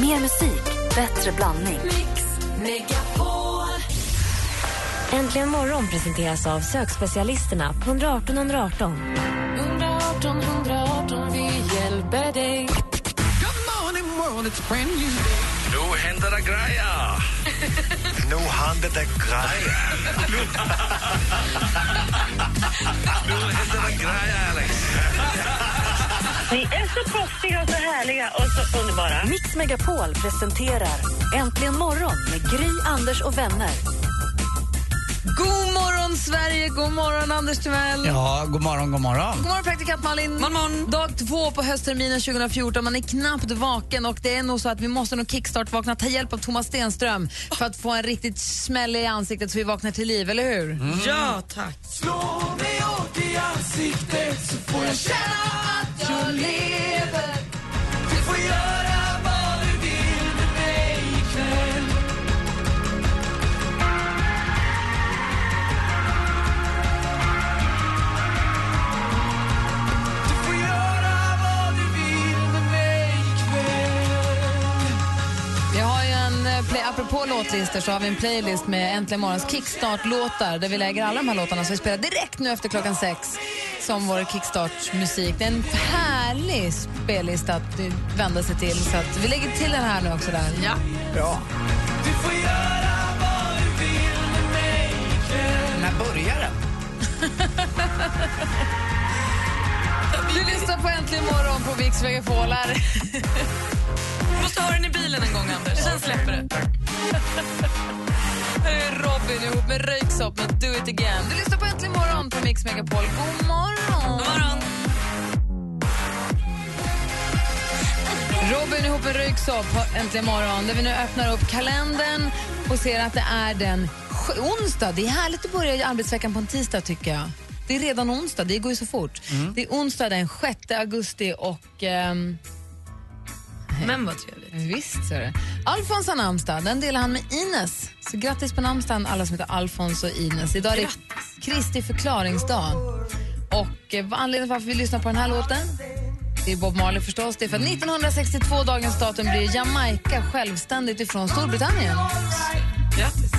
Mer musik, bättre blandning. Äntligen morgon presenteras av sökspecialisterna på 118 118. 118 118, vi hjälper dig. Nu händer det grejer! Nu händer det grejer. Nu händer det grejer, Alex! Ni är så proffsiga och så härliga och så underbara. Mix Megapol presenterar Äntligen morgon med Gry, Anders och vänner. God morgon, Sverige! God morgon, Anders Timell! Ja, god morgon, god morgon. God morgon, praktikant Malin! God morgon. Dag två på höstterminen 2014. Man är knappt vaken och det är nog så att vi måste nog kickstart-vakna. Ta hjälp av Thomas Stenström för att få en riktigt smäll i ansiktet så vi vaknar till liv, eller hur? Ja, tack ansiktet så får jag känna att jag lever låtlistor så har vi en playlist med Äntligen morgons kickstart-låtar där vi lägger alla de här låtarna som vi spelar direkt nu efter klockan sex som vår kickstart-musik. Det är en härlig spellista att vända sig till så att vi lägger till den här nu också där. Ja. Bra. När börjar den? Du lyssnar på Äntligen morgon på Mix Megapolar. Du måste ha den i bilen en gång, Anders. Sen släpper det. Här är Robin ihop med Röyksopp med Do it again. Du lyssnar på Äntligen morgon på Mix Megapol. God morgon! God morgon. Robin ihop med Röyksopp har Äntligen morgon där vi nu öppnar upp kalendern och ser att det är den onsdag. Det är härligt att börja arbetsveckan på en tisdag tycker jag. Det är redan onsdag, det går ju så fort. Det är onsdag den 6 augusti och... ehm, Men vad trevligt. Visst, så är det. Alfons har namnsdag. Den delar han med Ines. Så grattis på namnsdagen alla som heter Alfons och Ines. Idag är det Kristi förklaringsdag. Och eh, anledningen till varför vi lyssnar på den här låten? Det är Bob Marley förstås. Det är för att 1962, dagens datum, blir Jamaica självständigt ifrån Storbritannien. Grattis.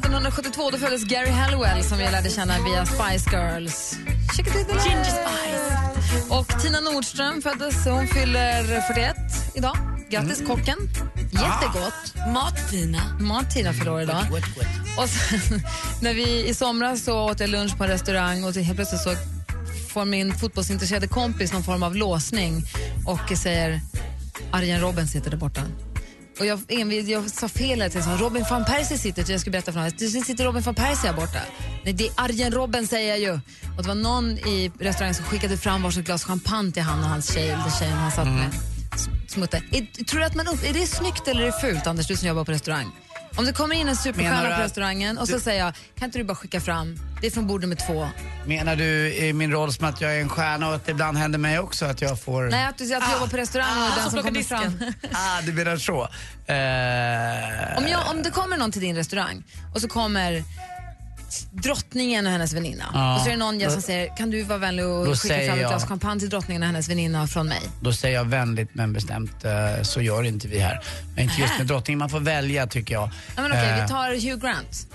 1972, då föddes Gary Halliwell som vi lärde känna via Spice Girls. Ginger Spice. Och Tina Nordström föddes. Hon fyller 41 idag. Grattis, kocken. Jättegott. Mat-Tina. Mat Tina fyller år idag. Wet, wet. Och sen, när vi i somras så åt jag lunch på en restaurang och helt plötsligt så får min fotbollsintresserade kompis någon form av låsning och säger Arjen Robben sitter där borta. Och jag, envis, jag sa fel, jag sa Robin van Persie sitter, jag skulle berätta för honom, det sitter Robin van Persie här borta. Nej, det är Arjen Robben säger jag ju. Och det var någon i restaurangen som skickade fram varsitt glas champagne till han och hans tjej, eller tjejen han satt med. S- Smutte. Är, tror du att man upp, är det snyggt eller är det fult, Anders, du som jobbar på restaurang? Om det kommer in en superstjärna du på att restaurangen och så säger jag, kan inte du bara skicka fram, det är från bord nummer två. Menar du i min roll som att jag är en stjärna och att det ibland händer mig också att jag får... Nej, att du, att du jobbar på restaurang och den som kommer fram. Ah, du menar så. Eh, Om, jag, om det kommer någon till din restaurang och så kommer drottningen och hennes väninna Ja. och så är det någon gäst som säger kan du vara vänlig och Då skicka fram ett glas champagne till drottningen och hennes väninna från mig. Då säger jag vänligt men bestämt, eh, så gör inte vi här. Men inte just med drottningen, man får välja tycker jag. Ja, men okej, Eh, vi tar Hugh Grant.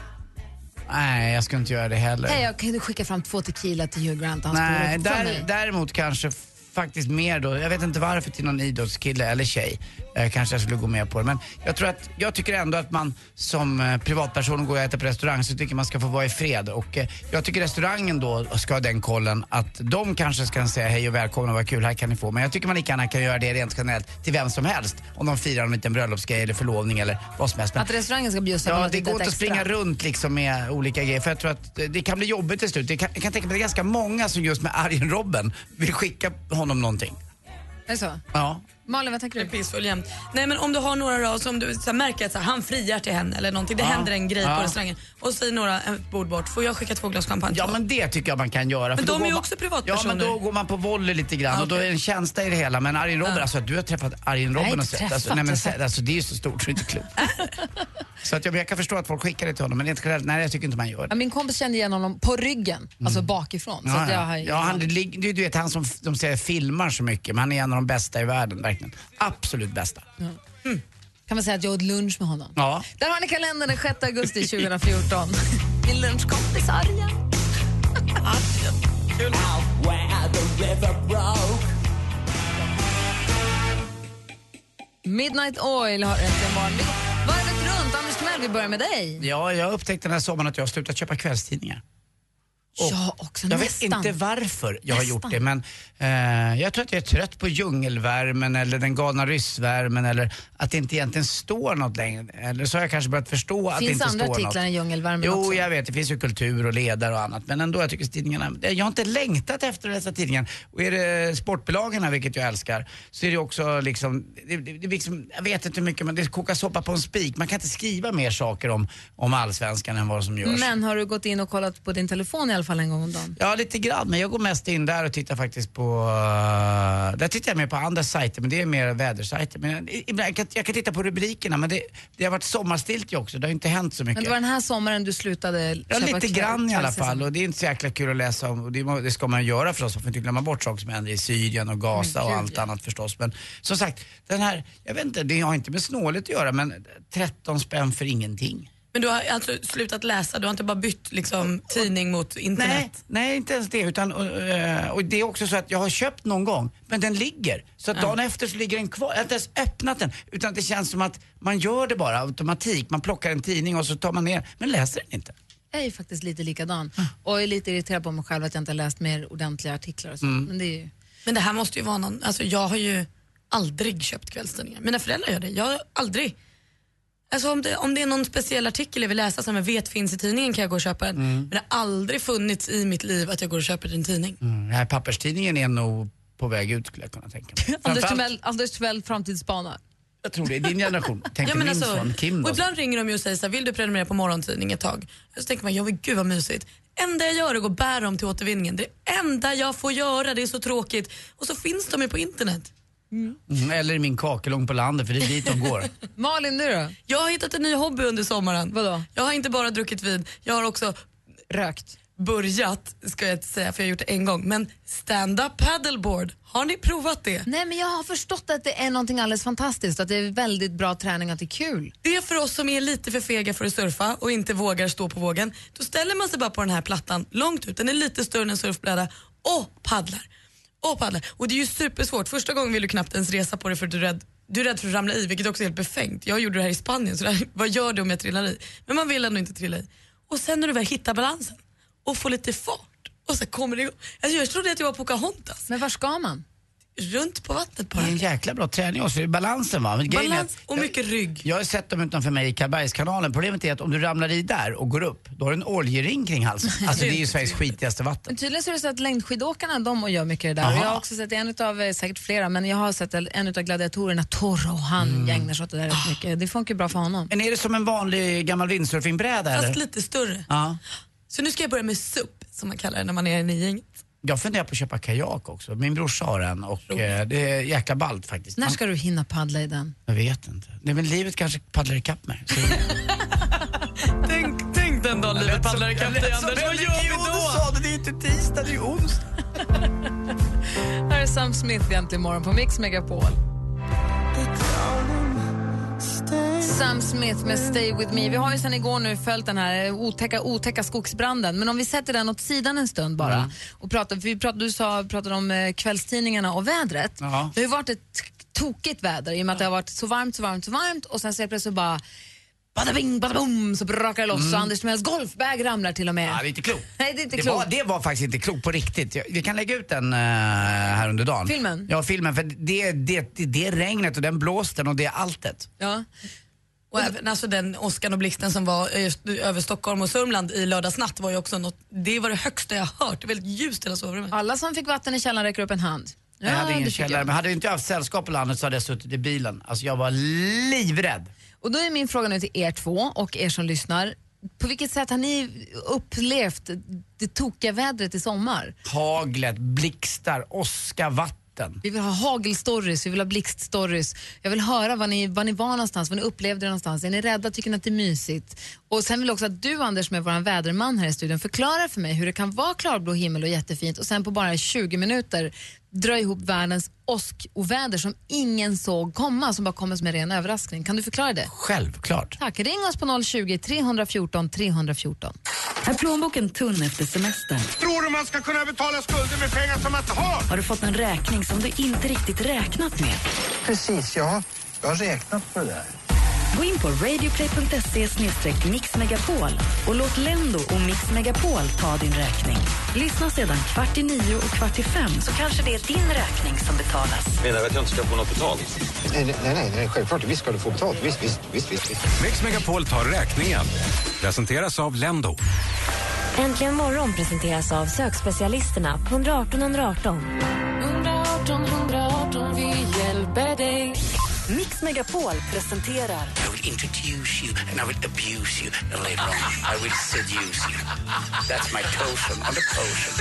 Nej, jag ska inte göra det heller. Hej, jag kan du skicka fram två tequila till Hugh Grant och hans Nej, där, däremot kanske faktiskt mer då, jag vet inte varför till någon idrottskille eller tjej eh, kanske jag skulle gå med på det. Men jag tror att, jag tycker ändå att man som eh, privatperson går och äter på restaurang så tycker man ska få vara i fred. Och eh, jag tycker restaurangen då ska ha den kollen att de kanske ska säga hej och välkomna och vad kul här kan ni få. Men jag tycker man lika gärna kan göra det rent generellt till vem som helst. Om de firar en liten bröllopsgrej eller förlovning eller vad som helst. Men Att restaurangen ska bjussa på Ja, något det går inte att extra. springa runt liksom med olika grejer för jag tror att det kan bli jobbigt till slut. Det kan, jag kan tänka mig att det är ganska många som just med Arjen Robben vill skicka honom någonting. Är det så? Ja. Malin, vad tänker du? pissfull jämt. Nej men om du har några då som du så här, märker att så här, han friar till henne eller någonting. Det händer en grej Ja. på restaurangen. Och säger några ett bord bort. Får jag skicka två glas champagne? Ja men det tycker jag man kan göra. Men de är ju man- också Ja privatpersoner. men då går man på volley lite grann Ja, och då är det en känsla i det hela. Men Arjen Robben, alltså att du har träffat Arjen Nej, Robben och sett. Alltså, träffat, nej, men, alltså, det är ju så stort så det är inte klokt. så att jag, jag kan förstå att folk skickar det till honom men rent generellt, nej jag tycker inte man gör Ja, det. min kompis kände igen honom på ryggen, alltså bakifrån. Så Mm. Ja, att jag ja. har ja, han, du, du vet han som de säger filmar så mycket men han är en av de bästa i världen verkligen. Absolut bästa. kan man säga att jag åt lunch med honom. Ja. Där har ni kalendern den 6 augusti 2014. Min lunchkompis Arjen. Midnight Oil har äntligen går Varvet runt. Anders Timell, vi börjar med dig. Ja, jag upptäckte den här sommaren att jag har slutat köpa kvällstidningar. Jag också, Jag nästan. vet inte varför jag har Nästan. gjort det men eh, jag tror att jag är trött på djungelvärmen eller den galna ryssvärmen eller att det inte egentligen står något längre. Eller så har jag kanske börjat förstå att det finns inte andra står något. än djungelvärmen Jo, också. jag vet. Det finns ju kultur och ledare och annat. Men ändå, jag tycker tidningarna... Jag har inte längtat efter att läsa tidningen. Och är det sportbilagarna, vilket jag älskar, så är det också liksom... Det, det, det liksom jag vet inte hur mycket, men det kokas soppa på en spik. Man kan inte skriva mer saker om, om allsvenskan än vad som görs. Men har du gått in och kollat på din telefon i alla fall en gång om dagen? Ja, lite grann. Men jag går mest in där och tittar faktiskt på... Uh, där tittar jag mer på andra sajter, men det är mer vädersajter. Men ibland, jag, kan, jag kan titta på rubrikerna, men det, det har varit sommarstiltje också. Det har inte hänt så mycket. Men det var den här sommaren du slutade Ja, lite kväll- grann i alla fall. Och det är inte så jäkla kul att läsa om. Och det, det ska man göra förstås. Man får inte glömma bort saker som händer i Syrien och Gaza Men och allt annat förstås. Men som sagt, den här, jag vet inte, det har inte med snålet att göra men 13 spänn för ingenting. Men du har alltså slutat läsa, du har inte bara bytt liksom, tidning mot internet? Nej, nej, inte ens det. Utan, eh, och det är också så att jag har köpt någon gång, men den ligger. Så att dagen efter så ligger den kvar. Jag har inte ens öppnat den. Utan det känns som att man gör det bara automatik. Man plockar en tidning och så tar man ner, men läser den inte. Jag är faktiskt lite likadan och är lite irriterad på mig själv att jag inte har läst mer ordentliga artiklar och så. Mm. Men det är ju... Men det här måste ju vara någon, alltså jag har ju aldrig köpt kvällstidningar. Mina föräldrar gör det, jag har aldrig. Alltså om det, om det är någon speciell artikel jag vill läsa som jag vet finns i tidningen kan jag gå och köpa den. Men det har aldrig funnits i mitt liv att jag går och köper en tidning. Mm, den här papperstidningen är nog på väg ut skulle jag kunna tänka mig. Anders Timell, Anders Timell framtidsspanar. Jag tror det är din generation. Tänk Ja, men min alltså, son Kim då. och ibland ringer de ju och säger så här, vill du prenumerera på morgontidning ett tag? Så tänker man, ja men gud vad mysigt. enda jag gör är att gå och bära dem till återvinningen. Det enda jag får göra, det är så tråkigt. Och så finns de ju på internet. Mm, eller i min kakelugn på landet för det är dit de går. Malin, du då? Jag har hittat en ny hobby under sommaren. Vadå? Jag har inte bara druckit vin, jag har också Rökt. börjat, ska jag inte säga för jag har gjort det en gång, men stand-up paddleboard. Har ni provat det? Nej, men jag har förstått att det är någonting alldeles fantastiskt, att det är väldigt bra träning och att det är kul. Det är för oss som är lite för fega för att surfa och inte vågar stå på vågen. Då ställer man sig bara på den här plattan långt ut, den är lite större än en surfbräda och paddlar. Och paddla. Och det är ju supersvårt. Första gången vill du knappt ens resa på det för att du är rädd, du är rädd för att ramla i, vilket också är helt befängt. Jag gjorde det här i Spanien, så där, vad gör du om jag trillar i? Men man vill ändå inte trilla i. Och sen när du väl hittar balansen och får lite fart och så kommer det igång. Alltså jag trodde att jag var Pocahontas. Men var ska man? Runt på vattnet Det bara. är en jäkla bra träning också, det är balansen va. Men Balans att- och mycket rygg. Jag har sett dem utanför mig i Karlbergskanalen. Problemet är att om du ramlar i där och går upp, då har du en oljering kring halsen. Alltså det är ju Sveriges skitigaste vatten. Men tydligen så är det så att längdskidåkarna de och gör mycket det där. Aha. jag har också sett en utav, eh, säkert flera, men jag har sett en utav gladiatorerna, Toro, han mm. ägnar sig åt det där rätt mycket. Det funkar bra för honom. Men är det som en vanlig gammal windsurfingbräda eller? Fast lite större. Ja. Så nu ska jag börja med SUP som man kallar det när man är i gänget. Jag funderar på att köpa kajak också. Min brorsa har en och eh, det är jäkla ballt faktiskt. När ska du hinna paddla i den? Jag vet inte. Nej, men livet kanske paddlar ikapp mig. Så... Tänk, tänk den dagen livet paddlar ikapp dig Anders, vad gör vi då? Det är inte tisdag, det är onsdag. Här är Sam Smith egentligen imorgon på Mix Megapol. Sam Smith med Stay With Me. Vi har ju sedan igår nu följt den här otäcka, otäcka skogsbranden. Men om vi sätter den åt sidan en stund bara. Mm. Och pratar, för vi pratade, du sa, pratade om eh, kvällstidningarna och vädret. Ja. Det har ju varit ett tokigt väder i och med att det har varit så varmt, så varmt, så varmt och sen så helt plötsligt bara Bada bing, bada boom, så brakar det loss och Anders Timells golfbag ramlar till och med. Mm. Ja, det är inte klokt. Nej, det är inte det, klokt. var, det var faktiskt inte klokt på riktigt. Vi kan lägga ut den eh, här under dagen. Filmen? Ja, filmen. För det, det, det, det är regnet och den blåsten och det är alltet. Ja. Och även alltså den åskan och blixten som var eh, över Stockholm och Sörmland i lördags natt var ju också något, det var det högsta jag hört. Det var väldigt ljust i hela sovrummet. Alla som fick vatten i källaren räcker upp en hand. Jag hade ingen källare, jag. men hade jag inte haft sällskap på landet så hade jag suttit i bilen. Alltså jag var livrädd. Och då är min fråga nu till er två och er som lyssnar. På vilket sätt har ni upplevt det tokiga vädret i sommar? Haglet, blixtar, åska, vatten. Vi vill ha hagelstories, vi vill ha blixtstories. Jag vill höra var ni, var ni var någonstans, vad ni upplevde någonstans. Är ni rädda, tycker ni att det är mysigt? Och sen vill jag också att du Anders som är vår väderman här i studion förklarar för mig hur det kan vara klarblå himmel och jättefint och sen på bara 20 minuter dra ihop världens åskoväder som ingen såg komma, som bara kommer som en ren överraskning. Kan du förklara det? Självklart. Tack. Ring oss på 020 314 314. Är plånboken tunn efter semestern? Tror du man ska kunna betala skulder med pengar som man inte har? Har du fått en räkning som du inte riktigt räknat med? Precis, ja. Jag har räknat på det där. Gå in på radioplay.se mixmegapol och låt Lendo och Mix Megapol ta din räkning. Lyssna sedan kvart i nio och kvart i fem så kanske det är din räkning som betalas. Menar du att jag inte ska få något betalt? Nej, nej, nej, nej, självklart. Visst ska du få betalt. Visst, visst, visst, visst. visst. Mix Megapol tar räkningen. Presenteras av Lendo. Äntligen morgon presenteras av sökspecialisterna på 118 118. 118 118, Megapol presenterar I will introduce you and I will abuse you and later on I will seduce you. That's my potion on the potion.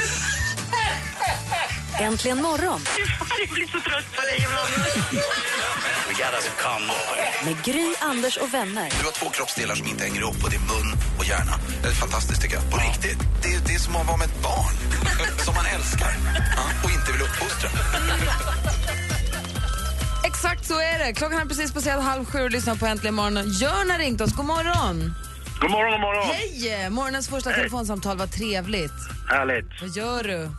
Äntligen morgon Jag blir så trött på dig ibland. We got us a med Gry, Anders och vänner. Du har två kroppsdelar som inte hänger ihop och det är mun och hjärna. Det är fantastiskt tycker jag. På riktigt. Det är, det är som att vara med ett barn. som man älskar. Ja, och inte vill uppfostra. Exakt så är det. Klockan är precis passerat halv sju och lyssnar på Äntligen morgon. Jörn har ringt oss. God morgon. God morgon, god morgon. Hej! Morgonens första telefonsamtal var trevligt. Härligt. Vad gör du?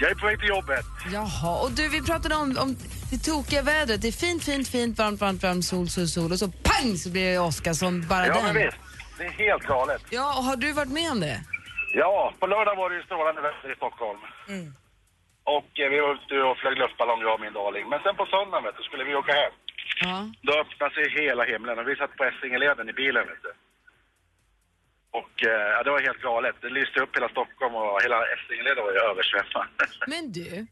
Jag är på väg till jobbet. Jaha, och du, vi pratade om, om det tokiga vädret. Det är fint, fint, fint, varmt, varmt, varmt, sol, sol, sol och så pang så blir det åska som bara Ja, den. men visst. Det är helt galet. Ja, och har du varit med om det? Ja, på lördag var det ju strålande väder i Stockholm. Och eh, vi var ute och flög luftballong, jag och min darling. Men sen på söndagen vet du, skulle vi åka hem. Ja. Då öppnade sig hela himlen och vi satt på Essingeleden i bilen vet du. Och eh, ja, det var helt galet. Det lyste upp hela Stockholm och hela Essingeleden var ju översvämmad. Men du,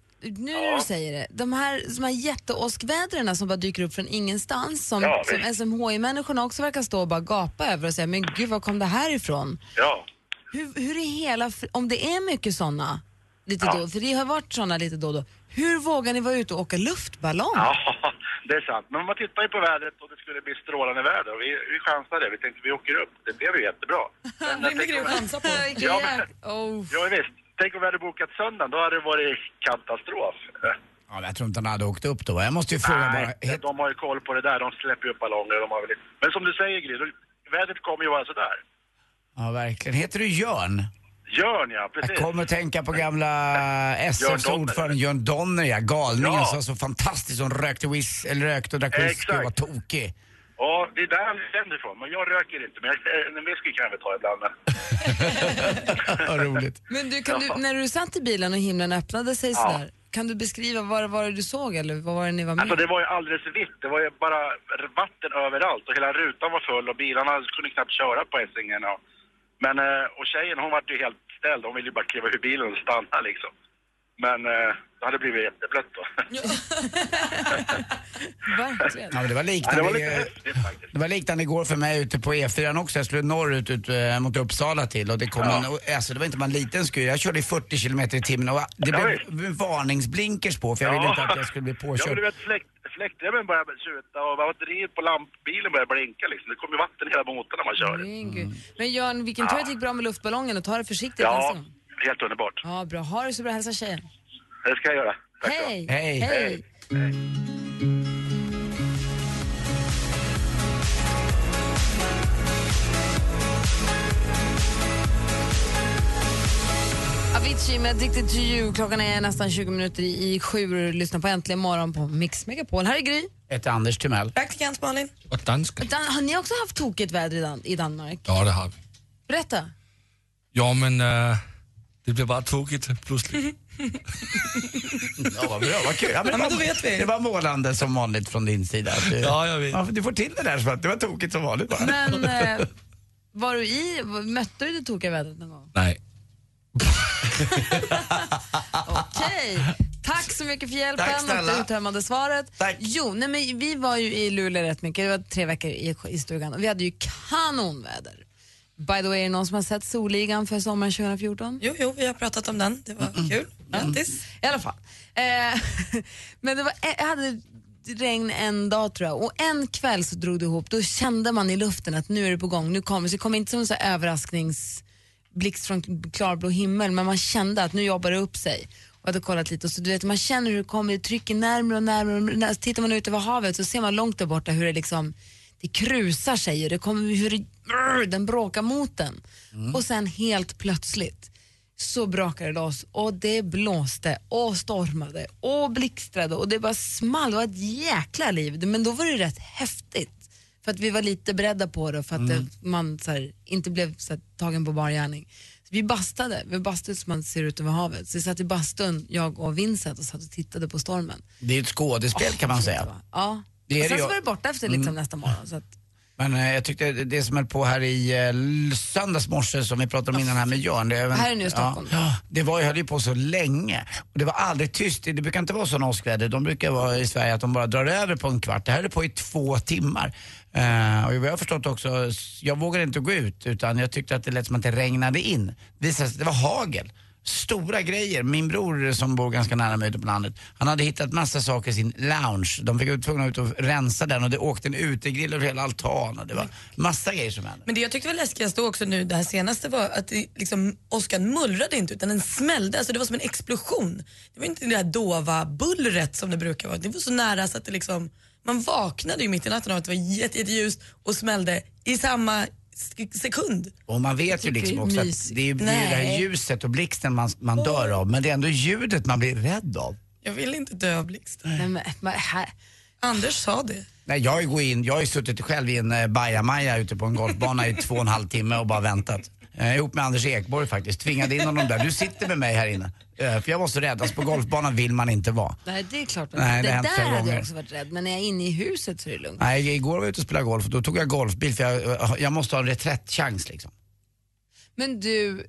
nu när du säger det, de här, de här jätteåskvädren som bara dyker upp från ingenstans, som, Ja, som. SMHI-människorna också verkar stå och bara gapa över och säga, men gud, var kom det här ifrån? ja. Hur, hur är hela, om det är mycket sådana, lite Ja. då, för det har varit sådana lite då och då, hur vågar ni vara ute och åka luftballong? Ja, det är sant. Men man tittar ju på vädret och det skulle bli strålande väder. Och vi, vi chansade. Vi tänkte vi åker upp. Det blev ju jättebra. Men Rimlig grej att chansa på. Ja, men- oh. Ja, visst. Tänk om vi hade bokat söndagen. Då hade det varit katastrof. Ja, jag tror inte han hade åkt upp då. Jag måste ju fråga bara. Nej, het- de har ju koll på det där. De släpper ju upp ballonger. De har väl... Men som du säger, Gry, vädret kommer ju vara sådär. Ja, verkligen. Heter du Jörn? Jörn, ja. Precis. Jag kommer att tänka på gamla SFs ordförande Jörn Donner, ja. Galningen Ja. som var så fantastisk. Som rökte, whis, eller rökte och drack whisky och var tokig. Ja, det är där han känner ifrån. Men jag röker inte. Men jag, en whisky kan jag väl ta ibland. Men... Vad roligt. Men du, kan du, när du satt i bilen och himlen öppnade sig Ja. sådär, kan du beskriva vad var det du såg eller vad var det ni var med Alltså det var ju alldeles vitt. Det var ju bara vatten överallt och hela rutan var full och bilarna kunde knappt köra på Essingen. Och, men, eh, och tjejen hon var ju helt ställd. Hon ville ju bara kliva ur bilen och stanna liksom. Men eh, det hade blivit jätteblött då. Verkligen. Ja, men det var Ja, det liknande. var lite häftigt faktiskt. Det var liknande igår för mig ute på E4 också. Jag skulle norrut ut, eh, mot Uppsala till och det kom Ja. en, alltså det var inte bara en liten skur. Jag körde i 40 kilometer i timmen och det Ja, blev varningsblinkers på för jag ville inte att jag skulle bli Ja, men påkörd. du vet fläkt, fläktremmen började tjuta och batteriet på lampbilen började blinka liksom. Det kom ju vatten i hela motorn när man kör. Min Gud. Men Jörn, vilken tur att det gick bra med luftballongen och ta det försiktigt Ja, gång. helt underbart. Ja, bra. Ha det så bra. Hälsa tjejen. Det ska jag göra. Tack så. Hej! Hej. Hej! Avicii med Addicted to you. Klockan är nästan 20 minuter i sju. Lyssna på Äntligen morgon på Mix Megapol. Här är Gry. Ett Anders Timell. Praktikant Malin. Och danska. Dan- har ni också haft tokigt väder i, Dan- i Danmark? Ja, det har vi. Berätta. Ja, men äh, det blir bara tokigt plötsligt. Ja, vad bra, vad kul. Ja, men Ja, det, men då var, vet vi. det var målande som vanligt från din sida. Du, Ja, jag vet. Ja, du får till det där så att det var tokigt som vanligt bara. Men eh, var du i, mötte du det tokiga vädret någon gång? Nej. Okej. Tack så mycket för hjälpen Tack och det uttömmande svaret. Tack. Jo, nej, men vi var ju i Luleå rätt mycket, det var tre veckor i, i stugan och vi hade ju kanonväder. By the way, är det någon som har sett Solligan för sommaren 2014? Jo, jo, vi har pratat om den. Det var kul. Grattis. I alla fall. Eh, men det var, jag hade regn en dag tror jag och en kväll så drog det ihop. Då kände man i luften att nu är det på gång, nu kommer så det kom inte som en så här överraskningsblixt från klarblå himmel men man kände att nu jobbar det upp sig. Och hade kollat lite och så du vet man känner hur det kommer, det trycker närmare och närmare. Och när, tittar man ut över havet så ser man långt där borta hur det liksom det krusar sig och det kommer hur det, den bråkar mot den. Och sen helt plötsligt så brakade det loss och det blåste och stormade och blixtrade och det bara small. Det var ett jäkla liv. Men då var det rätt häftigt. För att vi var lite beredda på det för att det, man här, inte blev här, tagen på bar gärning. Så vi bastade, vi bastade som man ser ut över havet. Så vi satt i bastun, jag och Vincent och satt och tittade på stormen. Det är ett skådespel kan man säga. Ja. Det och sen det så var det borta efter liksom, nästa morgon. Så att, Men eh, jag tyckte det- som höll på här i eh, söndags morse som vi pratade om innan här med Jörn. Det, Här är nu i Stockholm. Ja, det var, höll ju på så länge. Och det var aldrig tyst. Det brukar inte vara sådana åskväder. De brukar vara i Sverige att de bara drar över på en kvart. Det här är på i två timmar. Eh, och jag har förstått också, jag vågade inte gå ut utan jag tyckte att det lät som att det regnade in. Det visade sig att det var hagel. Stora grejer. Min bror som bor ganska nära mig ute på landet, han hade hittat massa saker i sin lounge. De fick vara tvungna ut och rensa den och det åkte en utegrill över hela altanen. och Det var massa grejer som hände. Men det jag tyckte var läskigast då också nu, det här senaste var att det, liksom, åskan mullrade inte utan den smällde. Alltså det var som en explosion. Det var inte det där dova bullret som det brukar vara. Det var så nära så att det liksom, man vaknade ju mitt i natten av att det var jätte- jätteljust och smällde i samma sekund. Och man vet ju liksom också att det är det, här ljuset och blixten man, man dör av. Men det är ändå ljudet man blir rädd av. Jag vill inte dö av blixten. nej, men, men, här, Anders sa det. Nej, jag, går in, jag har ju suttit själv i en eh, bajamaja ute på en golfbana i två och en halv timme och bara väntat. Eh, ihop med Anders Ekborg faktiskt. Tvingade in honom där. Du sitter med mig här inne. Eh, för jag var så rädd. Alltså på golfbanan vill man inte vara. nej, det är klart. Nej, det det där hade gånger. jag också varit rädd, men när jag är inne i huset så är det lugnt. Nej, igår var jag ute och spelade golf och då tog jag golfbil för jag, jag måste ha en reträttchans liksom. Men du,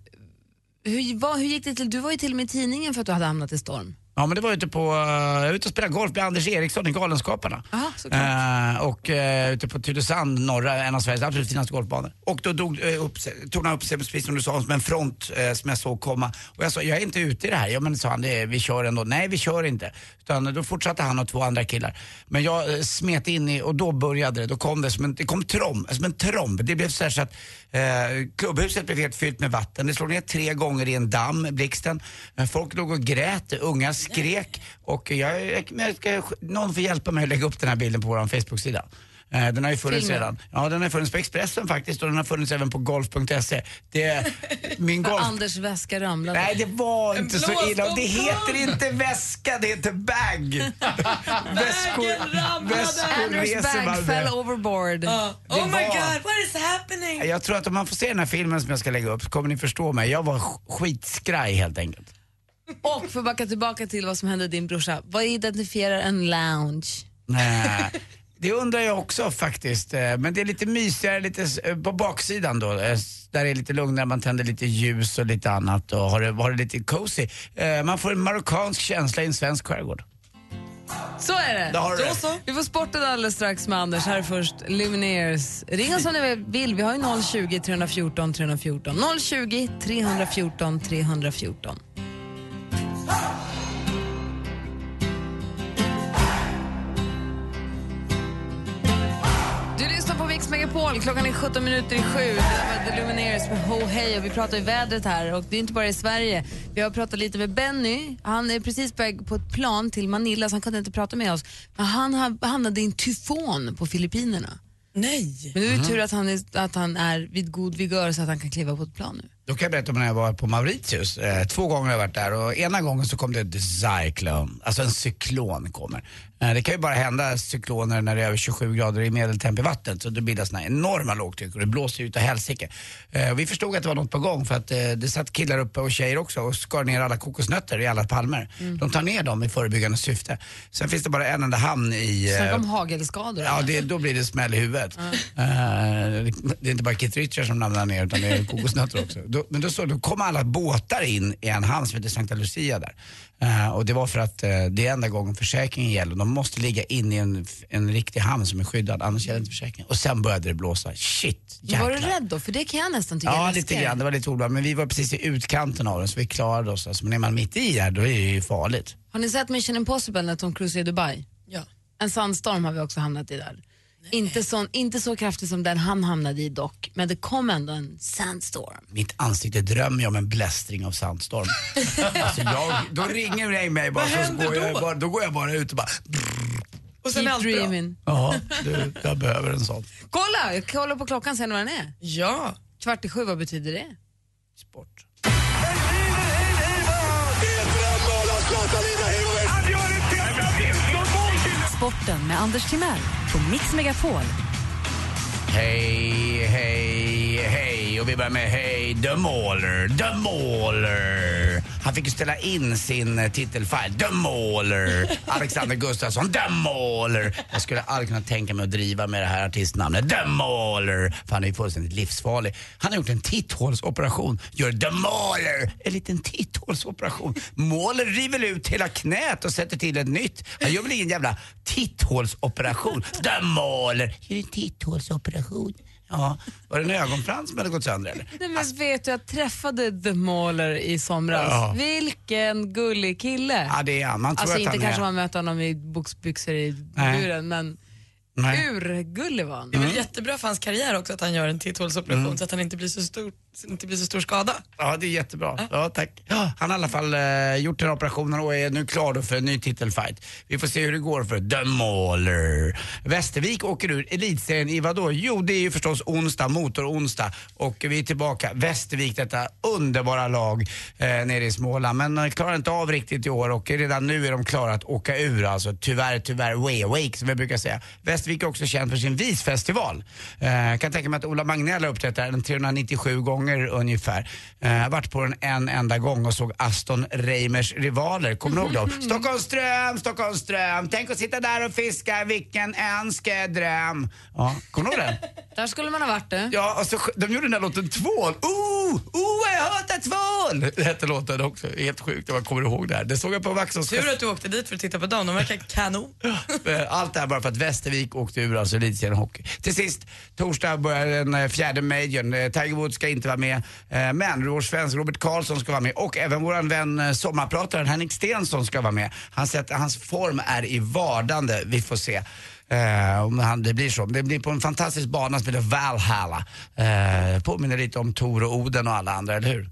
hur, vad, hur gick det till? Du var ju till och med i tidningen för att du hade hamnat i storm. Ja men det var ute på, eh, jag var ute och spelade golf med Anders Eriksson i Galenskaparna. Aha. Eh, och uh, ute på Tylösand, norra, en av Sveriges absolut finaste golfbanor. Och då dog, uh, upp, tog han upp sig, precis som du sa, som en front eh, som jag såg komma. Och jag sa, jag är inte ute i det här. Ja men sa han, det, vi kör ändå. Nej vi kör inte. Utan då fortsatte han och två andra killar. Men jag uh, smet in i, och då började det. Då kom det som en, det kom trom, som en tromb. Det blev så så att eh, klubbhuset blev helt fyllt med vatten. Det slog ner tre gånger i en damm, blixten. Eh, folk låg och grät, unga skrek. Och jag, jag, jag ska, någon får hjälpa mig att lägga upp den här bilden på vår Facebook-sida. Eh, Den har ju funnits Filmen. redan. Ja, den har funnits på Expressen faktiskt och den har funnits även på golf.se. Det, min golf... Anders väska ramlade. Nej, det var inte så illa. Det heter inte väska, det heter bag. Väskor, väskor reser bag fell overboard. oh my var- god, what is happening? Jag tror att om man får se den här filmen som jag ska lägga upp så kommer ni förstå mig. Jag var sk- skitskraj helt enkelt. Och för att backa tillbaka till vad som hände din brorsa. Vad identifierar en lounge? Nej, det undrar jag också faktiskt. Eh, Men det är lite mysigare lite eh, på baksidan då. eh, Där det är lite lugnare, man tänder lite ljus och lite annat och har det, har det lite cozy. Man får en marockansk känsla i en svensk skärgård. Så är det. Då det. så. Vi får sporten alldeles strax med Anders. Här är först Lumineers. Ring oss om ni vill. Vi har ju 020 314 314. 020 314 314. Megapol. Klockan är 17 minuter i sju. Det var The Lumineers med Ho Hey och vi pratar ju vädret här och det är inte bara i Sverige. Vi har pratat lite med Benny. Han är precis på väg på ett plan till Manila så han kunde inte prata med oss. Men han hamnade i en tyfon på Filippinerna. Nej. Men det är ju tur att han, är, att han är vid god vigör så att han kan kliva på ett plan nu. Då kan jag berätta om när jag var på Mauritius. Eh, två gånger har jag varit där och ena gången så kom det ett cyclone, alltså en cyklon kommer. Eh, det kan ju bara hända cykloner när det är över 27 grader i medeltemp i vattnet så det bildas här enorma lågtryck och det blåser ut av helsike. Eh, vi förstod att det var något på gång för att eh, det satt killar uppe och tjejer också och skar ner alla kokosnötter i alla palmer. De tar ner dem i förebyggande syfte. Sen finns det bara en enda hamn i... eh, Snacka om hagelskador. Ja, det, då blir det smäll i huvudet. Eh, det är inte bara Keith Richards som ramlar ner utan det är kokosnötter också. Då men då, så, då kom alla båtar in i en hamn som heter Santa Lucia där. Eh, och det var för att eh, det är enda gången försäkringen gäller. De måste ligga inne i en, en riktig hamn som är skyddad, annars gäller inte försäkringen. Och sen började det blåsa. Shit, jäklar. Var du rädd då? För det kan jag nästan tycka Ja, lite grann. Det var lite obehagligt. Men vi var precis i utkanten av den så vi klarade oss. Alltså, men är man mitt i här då är det ju farligt. Har ni sett Mission Impossible när Tom Cruise är i Dubai? Ja. En sandstorm har vi också hamnat i där. Inte, sån, inte så kraftig som den han hamnade i dock, men det kom ändå en sandstorm. Mitt ansikte drömmer jag om en blästring av sandstorm. alltså jag, då ringer det mig bara så går jag, då? bara, då går jag bara ut och bara Och sen Keep dreaming. ja, du, jag behöver en sån. Kolla, jag kollar på klockan sen vad den är. Ja. Kvart i sju, vad betyder det? Sport. Sporten med Anders Timell på Mix Megapol. Hej, hej, hej. Och vi börjar med hej, The Mauler, The Mauler. Han fick ju ställa in sin eh, titelfile, The Mauler. Alexander Gustafsson, The Mauler. Jag skulle aldrig kunna tänka mig att driva med det här artistnamnet, The Mauler. För han är ju fullständigt livsfarlig. Han har gjort en titthålsoperation. Gör The Mauler en liten titthålsoperation. Mauler river ut hela knät och sätter till ett nytt. Han gör väl ingen jävla titthålsoperation. The Mauler gör en titthålsoperation. Ja, var det en ögonfrans som hade gått sönder eller? Nej, men vet du, jag träffade The Mauler i somras. Ja. Vilken gullig kille. Ja, det är han. Man tror Alltså att inte han kanske är... man möter honom i boxbyxor i Nej. buren, men Nej. urgullig var han. Det är väl jättebra för hans karriär också att han gör en titthålsoperation Mm. så att han inte blir så stor, inte blir så stor skada. Ja, det är jättebra. Ja, tack. Han har i alla fall eh, gjort den operationen och är nu klar då för en ny titelfight. Vi får se hur det går för The Mauler. Västervik åker ur elitserien i vadå? Jo, det är ju förstås onsdag, motor-onsdag. Och vi är tillbaka. Västervik, detta underbara lag eh, nere i Småland. Men eh, klarar inte av riktigt i år och redan nu är de klara att åka ur. Alltså tyvärr, tyvärr, way awake som vi brukar säga. Västervik är också känd för sin visfestival. Eh, kan tänka mig att Ola Magnell har uppträtt där en 397 gånger ungefär. Eh, jag har varit på den en enda gång och såg Aston Reimers rivaler. Kommer du ihåg dem? Stockholmsström, Stockholmsström, tänk att sitta där och fiska, vilken önskedröm. Ja, kommer du ihåg den? Där skulle man ha varit det. Ja, och så, de gjorde den där låten Tvål. Ooh, ooh, jag hatar tvål! Det hette låten också. Helt sjukt, jag kommer ihåg det här. Det såg jag på Vaxholms Tur att du åkte dit för att titta på dem, de verkar kanon. Allt det här bara för att Västervik åkte ur alltså elitserien hockey. Till sist, torsdag börjar den eh, fjärde majorn. Eh, Tiger Woods ska inte vara med, eh, men vår svensk Robert Karlsson ska vara med och även vår vän eh, sommarprataren Henrik Stensson ska vara med. Han säger att hans form är i vardande. Vi får se. Eh, om han, det blir så. Det blir på en fantastisk bana som heter Valhalla. Eh, påminner lite om Tor och Oden och alla andra, eller hur?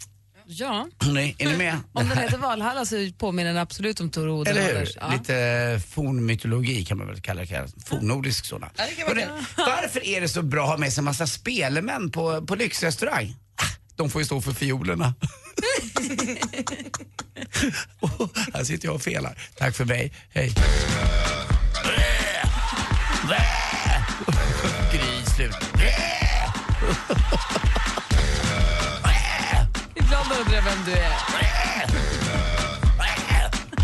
Ja. Hörrni, är ni med? Om den heter Valhalla så påminner den absolut om Tor och Oden. Eller hur? Ja. Lite fornmytologi kan man väl kalla det. Fornnordisk sådan. Ja, det Hörrni, varför är det så bra att ha med sig en massa spelemän på, på lyxrestaurang? De får ju stå för fiolerna. oh, här sitter jag och felar. Tack för mig. Hej. Gry, slut. Ibland undrar jag vem du är.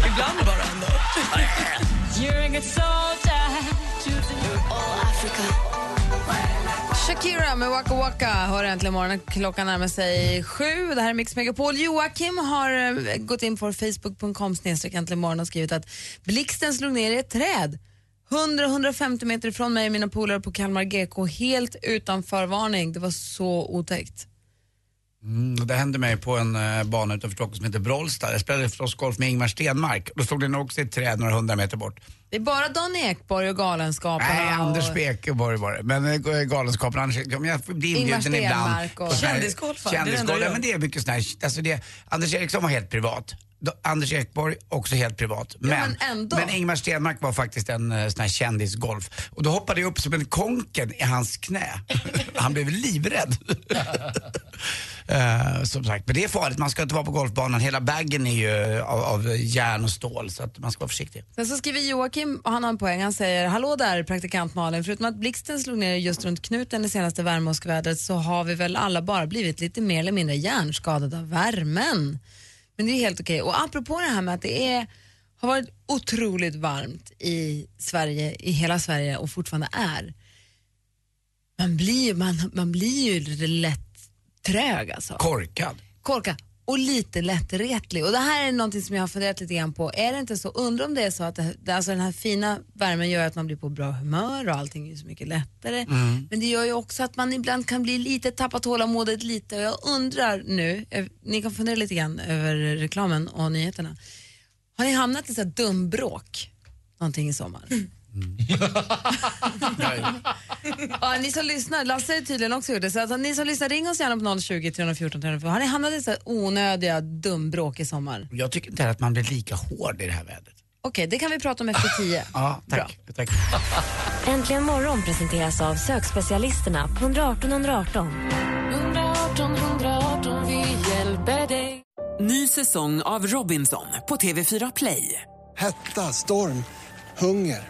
Ibland bara ändå. Shakira med Waka Waka hör äntligen morgonen. Klockan närmar sig sju. Det här är Mix Megapol. Joakim har eh, gått in på facebook.com äntligen morgon och skrivit att blixten slog ner i ett träd 100-150 meter ifrån mig och mina polare på Kalmar GK helt utan förvarning. Det var så otäckt. Mm, det hände mig på en eh, bana utanför Stockholm som heter Brollstad. Jag spelade förstås golf med Ingmar Stenmark. Då stod den också i ett träd några hundra meter bort. Det är bara Dan Ekborg och Galenskaparna. Nej, Anders och... Bekeborg var det. Men eh, Galenskaparna, Anders, jag får bli Ingmar inbjuden ibland. Och- på sån här- Kändisgolf, va? Det är det enda Kändisgolf, du ja, gör. men det är mycket sån här, alltså det, Anders Eriksson var helt privat. Anders Ekborg också helt privat. Men, men ändå. men Ingmar Stenmark var faktiskt en sån här kändisgolf. Och då hoppade jag upp som en konken i hans knä. Han blev livrädd. Eh, som sagt, men det är farligt. Man ska inte vara på golfbanan. Hela bagen är ju eh, av, av järn och stål så att man ska vara försiktig. Sen så skriver Joakim, och han har en poäng, han säger Hallå där praktikant Malin, förutom att blixten slog ner just runt knuten det senaste värmeåskvädret så har vi väl alla bara blivit lite mer eller mindre hjärnskadade av värmen. Men det är helt okej. Och apropå det här med att det är, har varit otroligt varmt i Sverige, i hela Sverige och fortfarande är. Man blir, man, man blir ju lätt trög alltså. Korkad. Korkad och lite lättretlig. Och det här är någonting som jag har funderat lite grann på. Är det inte så, undrar om det är så att det, alltså den här fina värmen gör att man blir på bra humör och allting är så mycket lättare. Mm. Men det gör ju också att man ibland kan bli lite, tappa tålamodet lite. Och jag undrar nu, eh, ni kan fundera lite grann över reklamen och nyheterna. Har ni hamnat i så här dumbråk någonting i sommar? Ja, ni som lyssnar, Lasse har tydligen också gjort det. Så alltså, ni som lyssnar, ring oss gärna på 020 314 314. Har ni hamnat i så här onödiga dumbråk i sommar? Jag tycker inte att man blir lika hård i det här vädret. Okej, det kan vi prata om efter tio. Ja, tack. tack. Äntligen morgon presenteras av sökspecialisterna på 118 118. 118 118, vi hjälper dig. Ny säsong av Robinson på TV4 Play. Hetta, storm, hunger.